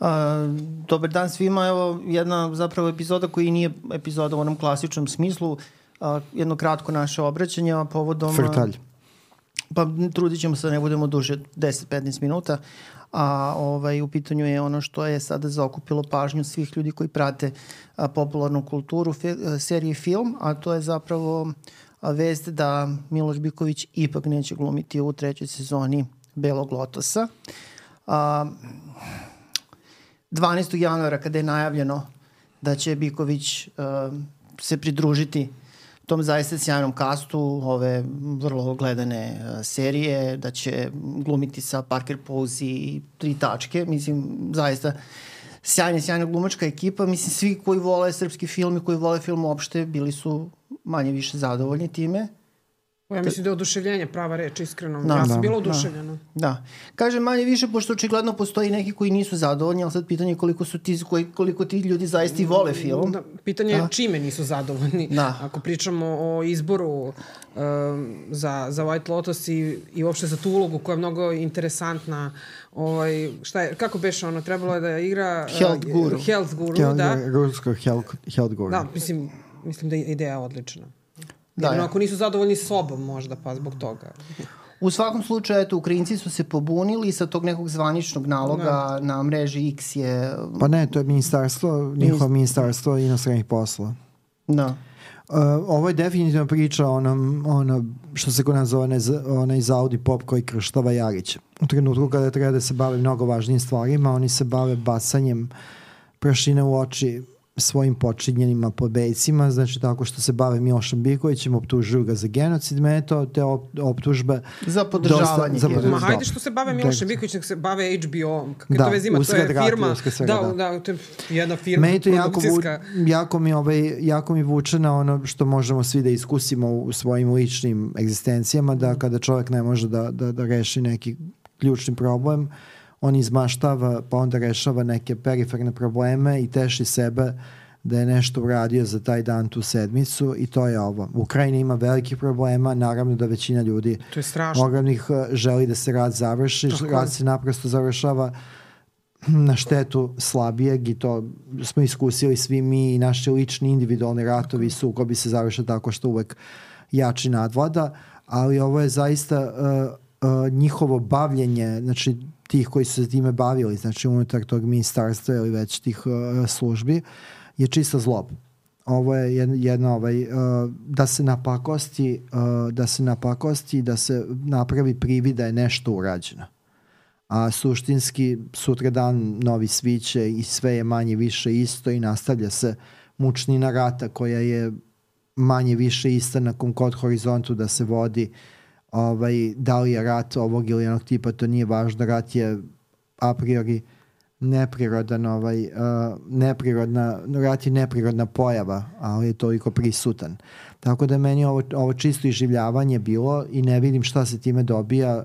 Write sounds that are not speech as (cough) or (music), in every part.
A, dobar dan svima, evo jedna zapravo epizoda koji nije epizoda u onom klasičnom smislu, a, jedno kratko naše obraćanje a povodom... Frtalj. Pa trudit ćemo se da ne budemo duže 10-15 minuta, a ovaj, u pitanju je ono što je sada zaokupilo pažnju svih ljudi koji prate a, popularnu kulturu, fe, a, serije film, a to je zapravo a, vest da Miloš Biković ipak neće glumiti u trećoj sezoni Belog lotosa. A, 12. januara kada je najavljeno da će Biković uh, se pridružiti tom zaista sjajnom kastu ove vrlo gledane uh, serije, da će glumiti sa Parker Posey i tri tačke, mislim zaista sjajna, sjajna glumačka ekipa, mislim svi koji vole srpski film i koji vole film uopšte bili su manje više zadovoljni time. Ja mislim da je oduševljenje prava reč, iskreno. Da, ja sam da, bila da. oduševljena. Da. da. Kažem manje više, pošto očigledno postoji neki koji nisu zadovoljni, ali sad pitanje je koliko, su ti, koliko ti ljudi zaista i vole film. Da, pitanje je da. čime nisu zadovoljni. Da. Ako pričamo o izboru um, za, za White Lotus i, i uopšte za tu ulogu koja je mnogo interesantna, ovaj, šta je, kako beše ono, trebalo je da igra... Uh, health Guru. Health Guru, Health, da. Rusko Health, health Guru. Da, mislim, mislim da je ideja odlična. Da, Jedno, ja. ako nisu zadovoljni sobom možda, pa zbog toga. U svakom slučaju, eto, Ukrajinci su se pobunili sa tog nekog zvaničnog naloga da. na mreži X je... Pa ne, to je ministarstvo, njihovo ministarstvo inostranih posla. Da. Uh, ovo je definitivno priča o onom, ono, što se kod nas zove onaj Zaudi pop koji krštava Jarić. U trenutku kada treba da se bave mnogo važnijim stvarima, oni se bave basanjem prašine u oči svojim počinjenima pobejcima, znači tako što se bave Milošem Bikovićem, optužuju ga za genocid, mene to, te optužbe... Za podržavanje. Dosta, za podržavanje. Ma hajde što se bave Milošem Bikovićem, se bave HBO, kako da, to vez ima, to je firma. Da, da, da, to je jedna firma Meni to jako, vu, jako, mi, ovaj, jako mi vuče na ono što možemo svi da iskusimo u svojim ličnim egzistencijama, da kada čovjek ne može da, da, da reši neki ključni problem, on izmaštava pa onda rešava neke periferne probleme i teši sebe da je nešto uradio za taj dan tu sedmicu i to je ovo. Ukrajina ima velikih problema, naravno da većina ljudi to je strašno. ogromnih eh, želi da se rad završi, Tako rad se naprosto završava na štetu slabijeg i to smo iskusili svi mi i naši lični individualni ratovi su ko bi se završao tako što uvek jači nadvlada, ali ovo je zaista uh, uh, njihovo bavljenje, znači tih koji su se time bavili, znači unutar tog ministarstva ili već tih uh, službi, je čista zlob. Ovo je jedna, jedna ovaj, uh, da se napakosti, uh, da se napakosti, da se napravi privid da je nešto urađeno. A suštinski sutra dan novi sviće i sve je manje više isto i nastavlja se mučnina rata koja je manje više ista na kom kod horizontu da se vodi uh, ovaj, da li je rat ovog ili onog tipa, to nije važno, rat je a priori neprirodan, ovaj, uh, neprirodna, rat je neprirodna pojava, ali je toliko prisutan. Tako da meni ovo, ovo čisto iživljavanje bilo i ne vidim šta se time dobija uh,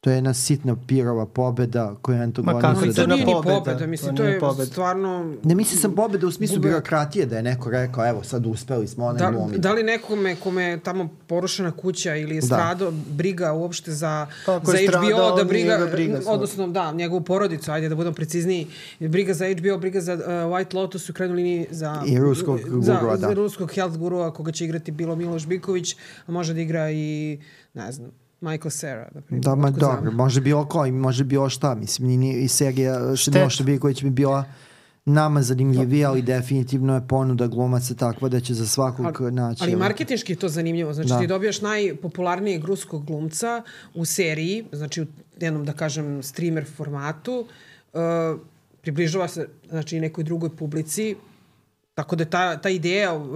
to je jedna sitna pirova pobeda koja je antagonista. Ma kako, to nije ni pobeda, mislim, to, to je pobeda. stvarno... Ne mislim sam pobeda u smislu Gube... birokratije, da je neko rekao, evo, sad uspeli smo, onaj da, glumi. Da li nekome kome je tamo porušena kuća ili je strado, da. briga uopšte za, Kako za HBO, da briga, briga odnosno, da, njegovu porodicu, ajde da budem precizniji, briga za HBO, briga za uh, White Lotus u liniji za... I ruskog gurua, da. Za ruskog health gurua koga će igrati bilo Miloš Biković, a može da igra i, ne znam, Michael Cera, da primjer. Da, ma dobro, može bilo ko, može bilo šta, mislim, ni, i serija Šimoša Biković bi bila nama zanimljivija, ali definitivno je ponuda glumaca takva da će za svakog ali, naći. Ali marketinški je to zanimljivo. Znači da. ti dobijaš najpopularnijeg ruskog glumca u seriji, znači u jednom, da kažem, streamer formatu, uh, približava se znači, nekoj drugoj publici, tako da ta, ta ideja, uh,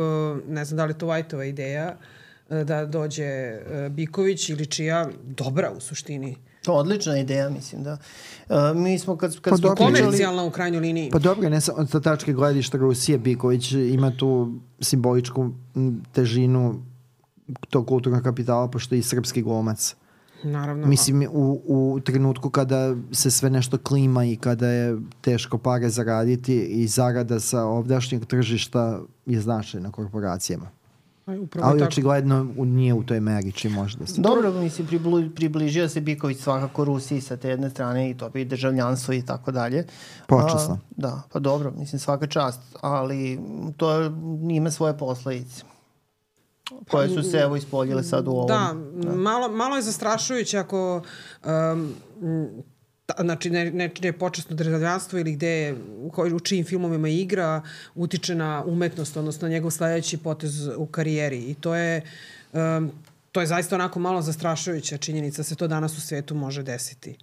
ne znam da li je to Whiteova ideja, uh, E, da dođe e, Biković ili čija dobra u suštini. To odlična ideja, mislim, da. Uh, mi smo kad, kad pa smo komercijalna u krajnjoj liniji. Pa dobro, ne samo sa tačke gledišta Rusije, Biković ima tu simboličku težinu tog kulturnog kapitala, pošto je i srpski glumac. Naravno. Mislim, u, u trenutku kada se sve nešto klima i kada je teško pare zaraditi i zarada sa ovdašnjeg tržišta je značajna korporacijama. Upravo ali tako. očigledno nije u toj meri čim može da se... Dobro, mislim, pribli, približio se Biković svakako Rusiji sa te jedne strane i to bi državljanstvo i tako dalje. Počasno. Da, pa dobro, mislim, svaka čast, ali to ima svoje posledice koje su se evo ispoljile sad u ovom. Da, da. Malo, malo je zastrašujuće ako um, znači ne, ne, ne počasno državljanstvo ili gde, u, u čijim filmovima igra, utiče na umetnost, odnosno njegov sledeći potez u karijeri. I to je, um, to je zaista onako malo zastrašujuća činjenica da se to danas u svetu može desiti.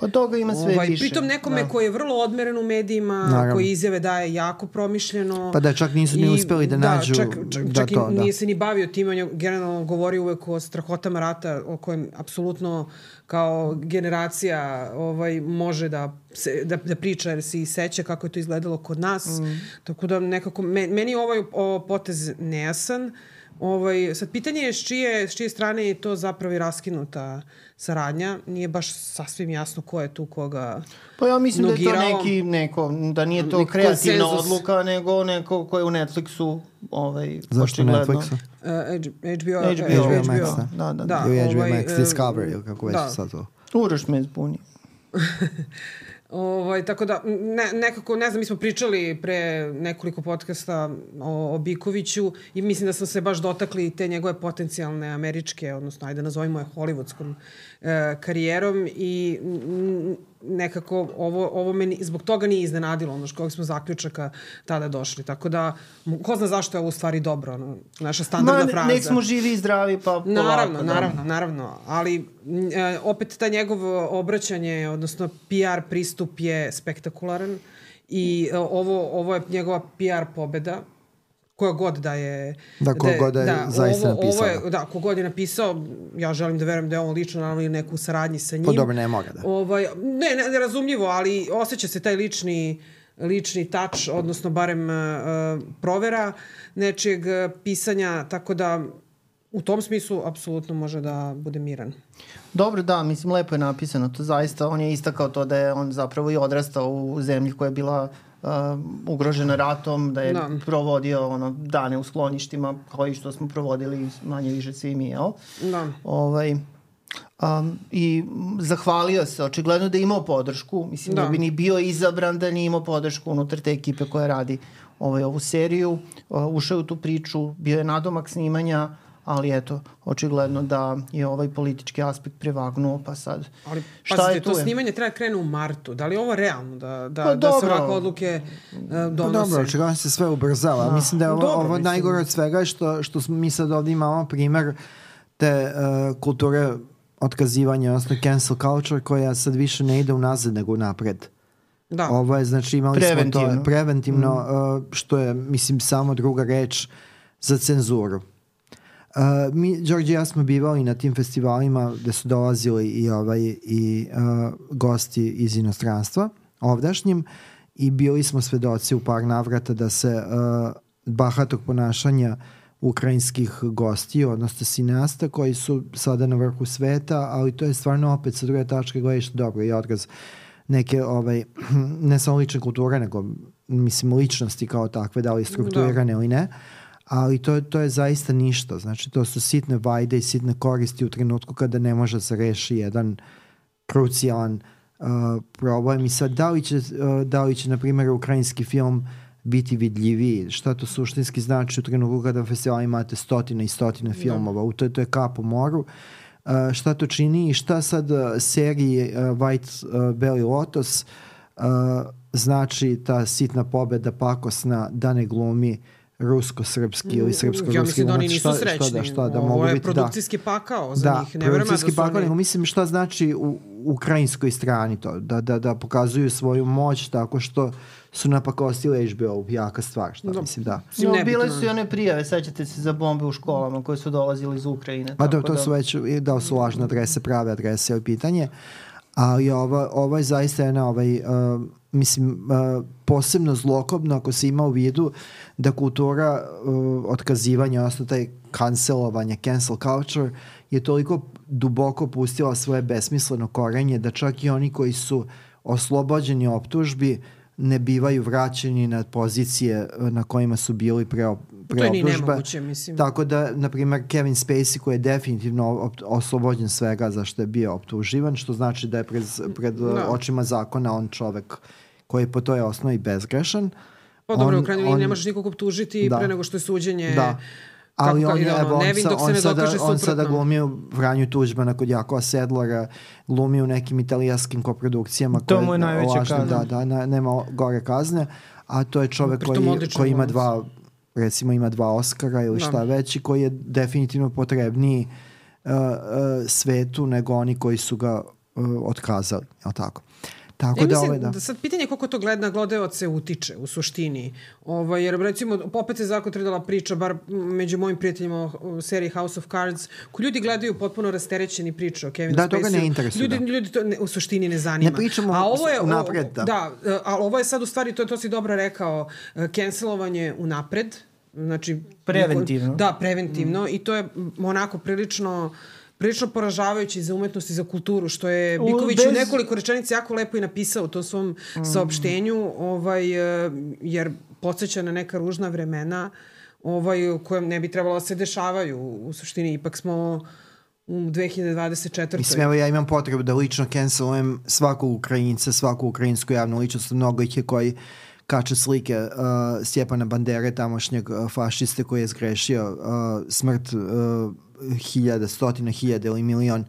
Pa toga ima sve ovaj, više. Pritom nekome da. koji je vrlo odmeren u medijima, Naravno. koji izjave daje jako promišljeno. Pa da čak nisu ni uspeli da nađu čak, čak, da čak to, i da. nije se ni bavio tim, on je generalno govori uvek o strahotama rata, o kojem apsolutno kao generacija ovaj, može da, se, da, da priča jer se i seća kako je to izgledalo kod nas. Mm. Tako da nekako, meni je ovaj o, potez nejasan. Ovaj, sad, pitanje je s čije, s čije strane je to zapravo i raskinuta saradnja. Nije baš sasvim jasno ko je tu koga Pa ja mislim nogirao. da je to neki, neko, da nije to kreativna konsenzus. odluka, nego neko ko je u Netflixu ovaj, Zašto očigledno. Netflixu? Uh, HBO, HBO, HBO, HBO, Max, da. Da, da, da. Ili HBO ovaj, Max Discovery, ili kako već da. sad to. Uraš me zbuni. (laughs) Ovaj, tako da, ne, nekako, ne znam, mi smo pričali pre nekoliko podcasta o, o Bikoviću i mislim da smo se baš dotakli te njegove potencijalne američke, odnosno, ajde nazovimo je hollywoodskom e, karijerom i nekako ovo, ovo me zbog toga nije iznenadilo, ono što smo zaključaka tada došli. Tako da, ko zna zašto je ovo u stvari dobro, ono, naša standardna Ma, fraza. Nek smo živi i zdravi, pa polako. Naravno, da. naravno, naravno. Ali e, opet ta njegov obraćanje, odnosno PR pristup je spektakularan i e, ovo, ovo je njegova PR pobeda koja god da je... Da, ko god da je da, zaista ovo, napisao. Ovo je, da, ko god je napisao, ja želim da verujem da je on lično naravno i neku saradnji sa njim. Pa dobro, ne moga da. Ovaj, ne, ne, razumljivo, ali osjeća se taj lični lični tač, odnosno barem uh, provera nečeg pisanja, tako da u tom smislu apsolutno može da bude miran. Dobro, da, mislim, lepo je napisano. To zaista, on je istakao to da je on zapravo i odrastao u zemlji koja je bila uh, ugrožena ratom, da je da. provodio ono, dane u skloništima, kao i što smo provodili manje više svi mi, jel? Da. Ovaj, Um, I zahvalio se, očigledno da je imao podršku, mislim da, da bi ni bio izabran da nije imao podršku unutar te ekipe koja radi ovaj, ovu seriju, uh, ušao u tu priču, bio je nadomak snimanja, ali eto, očigledno da je ovaj politički aspekt prevagnuo, pa sad ali, šta pazite, je tu? to snimanje treba da krene u martu. Da li je ovo realno da, da, pa, da se ovakve odluke uh, donose? Pa dobro, očigledno se sve ubrzava. Da. Mislim da je ovo, dobro, ovo najgore od svega što, što smo mi sad ovdje imamo primer te uh, kulture otkazivanja, odnosno cancel culture koja sad više ne ide unazad nego napred. Da. Ovo je, znači imali smo to preventivno, mm. uh, što je, mislim, samo druga reč za cenzuru. Uh, mi, Đorđe i ja smo bivali na tim festivalima gde su dolazili i, ovaj, i uh, gosti iz inostranstva, ovdašnjim, i bili smo svedoci u par navrata da se uh, bahatog ponašanja ukrajinskih gosti, odnosno sinasta koji su sada na vrhu sveta, ali to je stvarno opet sa druge tačke gledaš dobro i odraz neke, ovaj, (clears throat) ne samo lične kulture, nego mislim ličnosti kao takve, da li strukturirane da. ili ne, ali to, to je zaista ništa. Znači, to su sitne vajde i sitne koristi u trenutku kada ne može da se reši jedan krucijalan uh, problem. I sad, da li će, uh, da li će na primjer, ukrajinski film biti vidljiviji? Šta to suštinski znači u trenutku kada na festivalu imate stotine i stotine da. filmova? U to, to je kap u moru. Uh, šta to čini i šta sad uh, seriji uh, White uh, Belly Lotus uh, znači ta sitna pobeda pakosna da ne glumi uh, rusko-srpski ili srpsko-ruski. Ja mislim da oni nisu šta, srećni. Šta da, šta da, Ovo mogu je biti, da. produkcijski da. pakao za da, njih. Ne produkcijski da pakao, oni... nego mislim šta znači u ukrajinskoj strani to, da, da, da pokazuju svoju moć tako što su napakostili HBO, jaka stvar, šta da. mislim, da. No, bile su i one prijave, sećate se za bombe u školama koje su dolazile iz Ukrajine. Pa da, to da... su već, da su lažne adrese, prave adrese, je pitanje. Ali ovo, ovo je zaista jedna, ovaj, uh, mislim, posebno zlokobno ako se ima u vidu da kultura uh, otkazivanja, odnosno taj cancelovanje, cancel culture, je toliko duboko pustila svoje besmisleno korenje da čak i oni koji su oslobođeni optužbi ne bivaju vraćeni na pozicije uh, na kojima su bili pre, preobdužbe. To je ni nemoguće, mislim. Tako da, na primjer, Kevin Spacey koji je definitivno oslobođen svega za što je bio optuživan, što znači da je pred, pred da. očima zakona on čovek koji je po toj osnovi bezgrešan. Pa dobro, u krajnjoj ne možeš nikog optužiti da. pre nego što je suđenje... Da. Ali kako, on, je, evo, on, sa, on, sada, on sada glumi u Vranju Tuđmana kod Jakova Sedlora, glumi u nekim italijanskim koprodukcijama. To mu je najveća kazna. Da, da, na, nema gore kazne. A to je čovek koji, koji ima dva, recimo ima dva Oscara ili da. šta već i koji je definitivno potrebniji uh, uh, svetu nego oni koji su ga uh, otkazali. Je tako? Tako ja da, mislim, ovaj, da. sad pitanje koliko to gleda gledaoce utiče u suštini. Ovaj, jer recimo, opet se zakon trebala priča, bar među mojim prijateljima u seriji House of Cards, ko ljudi gledaju potpuno rasterećeni priču o Kevinu da, Spacey. Da, toga ne interesuje. Ljudi, da. ljudi to ne, u suštini ne zanima. Ne pričamo a ovo je, unapred, da. Da, a ovo je sad u stvari, to, to si dobro rekao, cancelovanje unapred, Znači, preventivno. Da, preventivno mm. i to je onako prilično prilično poražavajući za umetnost i za kulturu, što je Biković bez... u nekoliko rečenica jako lepo i napisao u tom svom mm. saopštenju, ovaj, e, jer podsjeća na neka ružna vremena ovaj, u kojem ne bi trebalo da se dešavaju. U suštini, ipak smo u 2024. Mislim, evo ja imam potrebu da lično cancelujem svakog Ukrajinca, svaku ukrajinsku javnu ličnost, mnogo ih je koji kače slike uh, Stjepana Bandere, tamošnjeg uh, fašiste koji je zgrešio uh, smrt uh, hiljada, stotina hiljada ili milion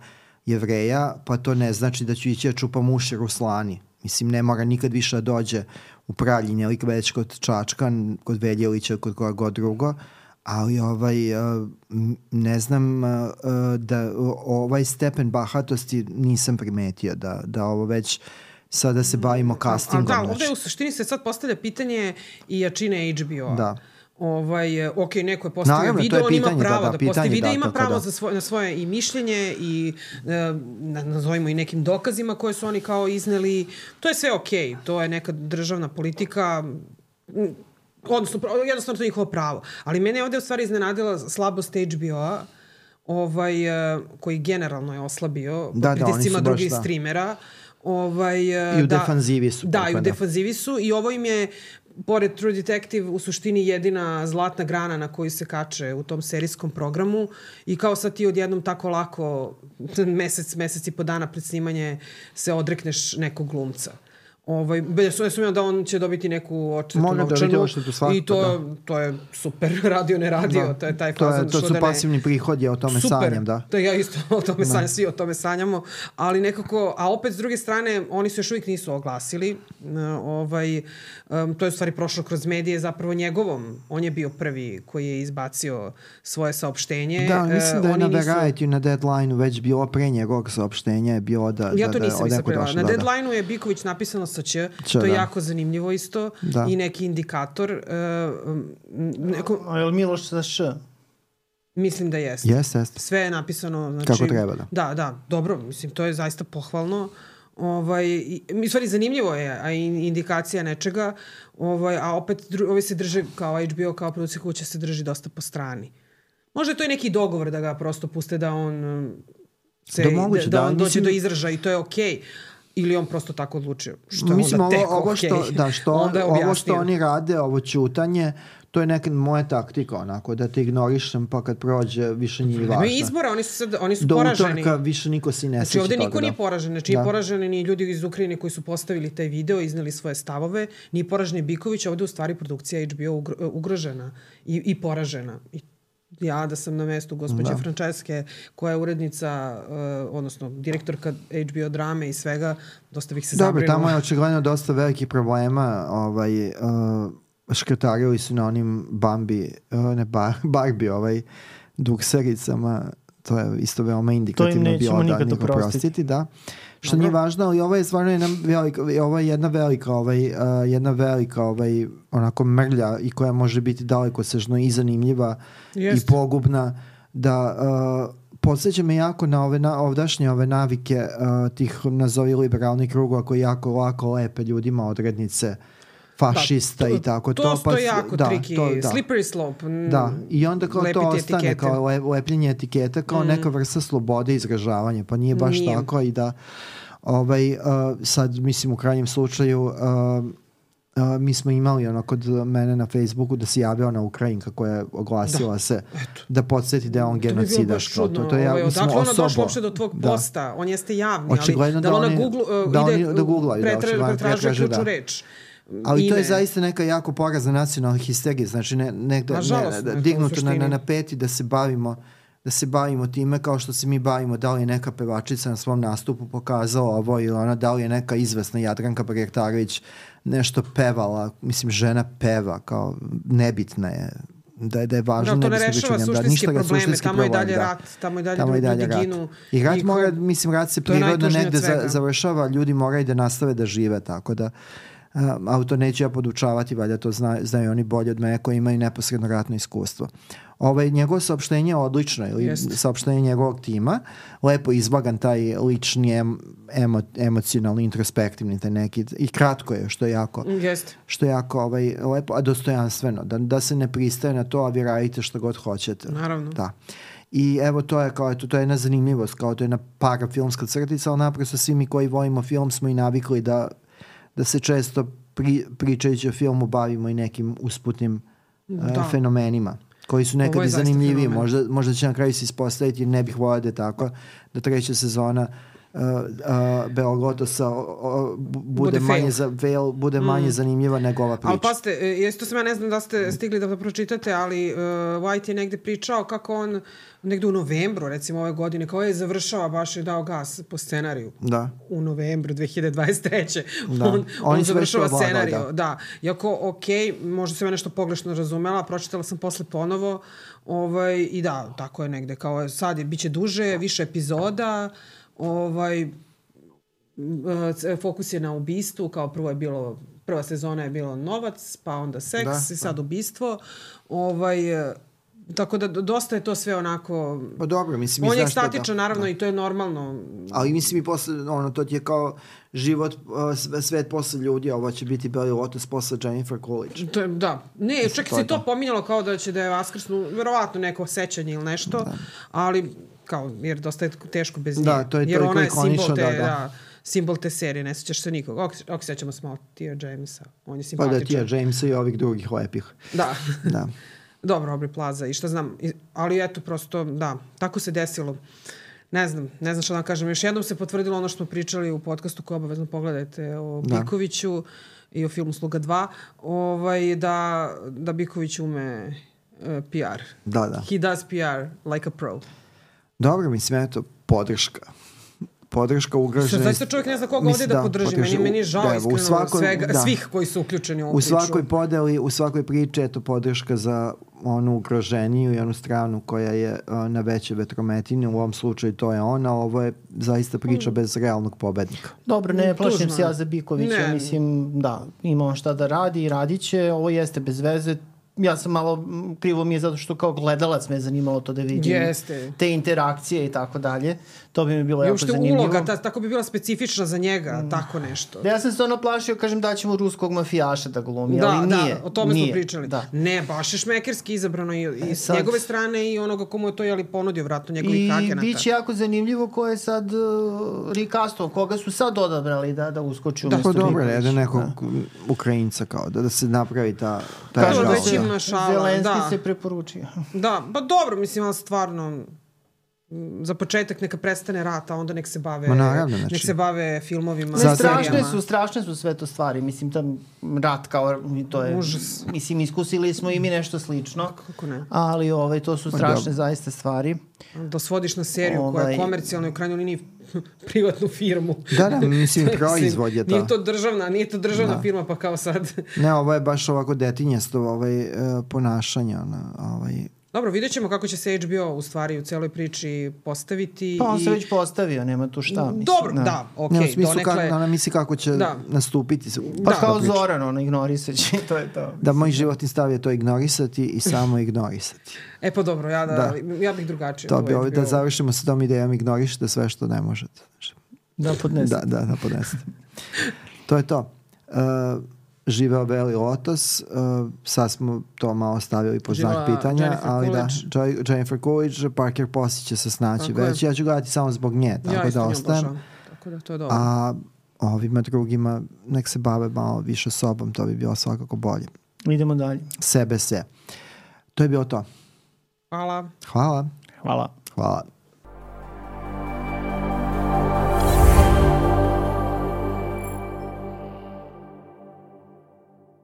jevreja, pa to ne znači da ću ići da čupam uši Ruslani. Mislim, ne mora nikad više da dođe u Praljine ili već kod Čačka, kod Veljelića, kod koga god drugo, ali ovaj, ne znam da ovaj stepen bahatosti nisam primetio, da, da ovo već sada se bavimo castingom. Da, ovde u suštini se sad postavlja pitanje i jačine HBO-a. Da ovaj, ok, neko je postavio Naravno, video, je pitanje, on ima pravo da, da, da postavi video, da, ima pravo da. za svoje, na svoje i mišljenje i e, nazovimo i nekim dokazima koje su oni kao izneli. To je sve ok, to je neka državna politika, odnosno, jednostavno to je njihovo pravo. Ali mene je ovde u stvari iznenadila slabost HBO-a, ovaj, e, koji generalno je oslabio da, po da, pritiscima drugih da. streamera. Ovaj, I u da, defanzivi su. Da, i u defanzivi su i ovo im je pored True Detective u suštini jedina zlatna grana na koju se kače u tom serijskom programu i kao sad ti odjednom tako lako (laughs) mesec, mesec i po dana pred snimanje se odrekneš nekog glumca. Ovaj, bez ja sumnjam da on će dobiti neku Može novčanu. Da odštetu svakako, I to, da. to je super, (laughs) radio ne radio, da. to je taj fazon. To, je, to su da pasivni prihodi, ja o tome super. sanjam, da. To ja isto (laughs) o tome da. sanjam, svi o tome sanjamo, ali nekako, a opet s druge strane, oni se još uvijek nisu oglasili, ovaj, um, to je u stvari prošlo kroz medije, zapravo njegovom, on je bio prvi koji je izbacio svoje saopštenje. Da, mislim da je na nisu... Variety na deadline već bilo pre njegovog saopštenja je bilo da, ja to da, nisam da, da, Na da, deadline-u je Biković napisano sa Ć, Č to je da. jako zanimljivo isto da. i neki indikator. Uh, neko... A je li Miloš sa Š? Mislim da jeste. Jeste, jeste. Sve je napisano. Znači, Kako treba, da. Da, da, dobro, mislim, to je zaista pohvalno. Ovaj, mi stvari zanimljivo je, a indikacija nečega, ovaj, a opet dru, ovi se drže kao HBO, kao producija kuća se drži dosta po strani. Možda je to i neki dogovor da ga prosto puste da on se, da, moguće, da, da, on dođe mislim... do izražaja i to je okej. Okay ili on prosto tako odlučio. Što je Mislim, onda tek ovo, (laughs) ovo što, okay. da, što, ovo što oni rade, ovo čutanje, to je neka moja taktika, onako, da te ignorišem, pa kad prođe, više nije važno. Nema izbora, oni su, sad, oni su Do poraženi. Do utorka više niko si ne znači, ovde niko toga, nije da. poražen, znači da. nije poraženi ni ljudi iz Ukrajine koji su postavili taj video, izneli svoje stavove, nije poražen Biković, ovde u stvari produkcija HBO ugrožena i, i poražena. I ja da sam na mestu gospođe da. Franceske, koja je urednica, uh, odnosno direktorka HBO drame i svega, dosta bih se Dobro, zabrinuo. tamo je očigledno dosta velikih problema. Ovaj, uh, škretarili su na onim Bambi, uh, ne bar, Barbie, ovaj, duksericama, to je isto veoma indikativno bilo da nikad oprostiti. Da. Što Dobro. nije važno, ali ovo je stvarno jedna velika, ovo je jedna velika, ovaj, uh, jedna velika ovaj, onako mrlja i koja može biti daleko sežno i zanimljiva Jest. i pogubna da uh, podsjeća me jako na ove na, ovdašnje ove navike uh, tih nazovi liberalnih krugova koji jako lako lepe ljudima odrednice fašista da, to, i tako to. To, pa, to jako da, triki, to, da. slippery slope. Da, i onda kao to ostane etikete. kao le, lepljenje etiketa kao mm. neka vrsta slobode izražavanja, pa nije baš nije. tako i da ovaj, uh, sad mislim u krajnjem slučaju uh, Uh, mi smo imali ono kod mene na Facebooku da se javio ona Ukrajinka koja je oglasila Da. se da podsjeti da je on To genocidaš. čudno. To, to je, ja, ovaj, mislim, odakle ona osobo. došla uopšte do tvog Da. posta? On jeste javni, Očigledno ali da, da ona Google, uh, da ide, da da, pretra, očigledno pretražuje pretraže, ključnu da. reč. Ali to je zaista neka jako porazna nacionalna histerija, znači ne, negde, ne, da, ne, dignuto na, na, na peti da se bavimo da se bavimo time kao što se mi bavimo da li je neka pevačica na svom nastupu pokazala ovo ili ona, da li je neka izvesna Jadranka Projektarović nešto pevala, mislim žena peva kao nebitna je da je, da je važno Da, to ne bismo rešava suštinske ništa probleme, suštinski tamo je problem, dalje da. rat, tamo je dalje Tamo ljudi dalje rat. ginu. I rat Niko- mora, mislim, rat se je prirodno negde za, završava, ljudi moraju da nastave da žive, tako da Ali to neću ja podučavati, valjda to zna, znaju oni bolje od mene koji imaju neposredno ratno iskustvo. Ovaj, njegovo saopštenje je odlično, ili Jeste. saopštenje njegovog tima, lepo izvagan taj lični, em, emo, emocionalni, introspektivni, taj neki, i kratko je, što je jako, Jeste. što je jako ovaj, lepo, a dostojanstveno, da, da se ne pristaje na to, a vi radite što god hoćete. Naravno. Da. I evo to je kao eto, to je jedna zanimljivost, kao to je jedna parafilmska crtica, ali naprosto svi mi koji volimo film smo i navikli da, da se često pri, pričajući o filmu bavimo i nekim usputnim Da. uh, fenomenima koji su nekad i zanimljiviji. Možda, možda će na kraju se ispostaviti, ne bih volao da je tako, da treća sezona uh, uh, Beogotosa o, o, bu- bude, Bude manje, fail. za, fail, bude manje zanimljiva nego ova priča. Ali pazite, e, jeste sam ja ne znam da ste stigli da pročitate, ali uh, White je negde pričao kako on negde u novembru, recimo ove godine, kao je završava baš je dao gas po scenariju. Da. u novembru 2023. Da. On, on su završava scenariju. da. Da. Iako, ok, možda sam ja nešto pogrešno razumela, pročitala sam posle ponovo ovaj, i da, tako je negde. Kao sad je, bit će duže, više epizoda, ovaj, e, fokus je na ubistvu, kao prvo je bilo prva sezona je bilo novac, pa onda seks Da, i sad ubistvo. Ovaj, e, tako da dosta je to sve onako... Pa dobro, mislim, On je znaš šta, da. naravno, i to je normalno. Ali mislim i posle, ono, to ti je kao život, uh, sve- svet posle ljudi, ovo će biti Belly Lotus posle Jennifer Coolidge. To je, da. Ne, čak to se to to. pominjalo kao da će da je vaskrsnu, verovatno neko sećanje ili nešto, Da. ali kao, jer dosta je teško bez nje. Da, to je- to jer je ona je ikonično, simbol te, da, da, da. simbol te serije, ne sećaš se nikog. Ok, ok sećamo se malo Tia Jamesa, on je Pa simpatičan. da ti je Jamesa i ovih drugih lepih. Da. Da. (laughs) Dobro, Aubrey Plaza i šta znam, ali eto, prosto, da, tako se desilo. Ne znam, ne znam šta da vam kažem. Još jednom se potvrdilo ono što smo pričali u podcastu koji obavezno pogledajte o Da. Bikoviću i o filmu Sluga 2, ovaj, da, da Biković ume uh, PR. Da, da. He does PR like a pro. Dobro, mislim, eto, podrška. Podrška ugrožena. Što zaista čovjek ne zna koga ovdje da, podrži. Meni, meni je žao da, iskreno u svakoj, svega, da. svih koji su uključeni u ovu U priču. svakoj podeli, u svakoj priči, eto, podrška za onu ugroženiju i onu stranu koja je uh, na veće vetrometine. U ovom slučaju to je ona, ovo je zaista priča bez realnog pobednika. Dobro, ne plašim se je. ja za Bikovića, mislim, da, ima on šta da radi i radit će, ovo jeste bez veze, ja sam malo, krivo mi je zato što kao gledalac me je zanimalo to da vidim Jeste. te interakcije i tako dalje, to bi mi bilo I jako uopšte zanimljivo. uloga, ta, tako bi bila specifična za njega, tako nešto. Da ja sam se ono plašio, kažem da ćemo ruskog mafijaša da glumi, Da, ali nije. da, o tome nije, smo pričali. Da. Ne, baš je šmekerski izabrano i, i E, s sad- njegove strane i onoga komu je to jeli ponudio, vratno njegovih I agenata. bit će jako zanimljivo ko je sad uh, Rick Aston, koga su sad odabrali da, da uskoči Da, umesto pa dobro, jedan nekog Ukrajinca kao da, da se napravi ta, ta Kažu da šala, Zelenski da. se preporučio. Da, pa dobro, mislim, ali stvarno za početak neka prestane rat, a onda nek se bave, Ma naravno, znači. nek se bave filmovima. Ne, strašne su, strašne su sve to stvari. Mislim, tam rat kao, to je, Užas. mislim, iskusili smo i mi nešto slično. Kako ne? Ali ovaj, to su strašne dobro. zaista stvari. Da svodiš na seriju koja je Ovaj- komercijalna i u krajnjoj liniji (laughs) privatnu firmu. Da, da, (laughs) mislim, proizvod je to. Nije to državna, nije to državna firma, pa kao sad... Ne, ovo je baš ovako detinjasto ovaj, e, ponašanje. Ona, ovaj, Dobro, vidjet ćemo kako će se HBO u stvari u celoj priči postaviti. Pa on i... se već postavio, nema tu šta. Mislim, Dobro, da, okej, ne, u smislu donekle... kako, ona misli kako će Da. nastupiti. se- Pa ta kao. Zoran, ono, ignorisaće, (laughs) to je to. Da, moj životni stav je to ignorisati i samo ignorisati. E pa dobro, ja, da, Da. ja bih drugačije. To bi ovaj da završimo sa tom idejom ignorišite sve što ne možete. Da podnese. Da, da, da podnesete. to je to. Uh, živeo Beli Lotus, uh, sad smo to malo stavili pod znak pitanja, Jennifer ali da, Coolidge. Jo- Jennifer Coolidge, Parker Posey će se snaći Tako je. već, ja ću gledati samo zbog nje, tako ja da ostajem. Tako da to je dobro. A ovima drugima nek se bave malo više sobom, to bi bilo svakako bolje. Idemo dalje. Sebe se. To je bilo to. Hvala. Hvala. Hvala. Hvala.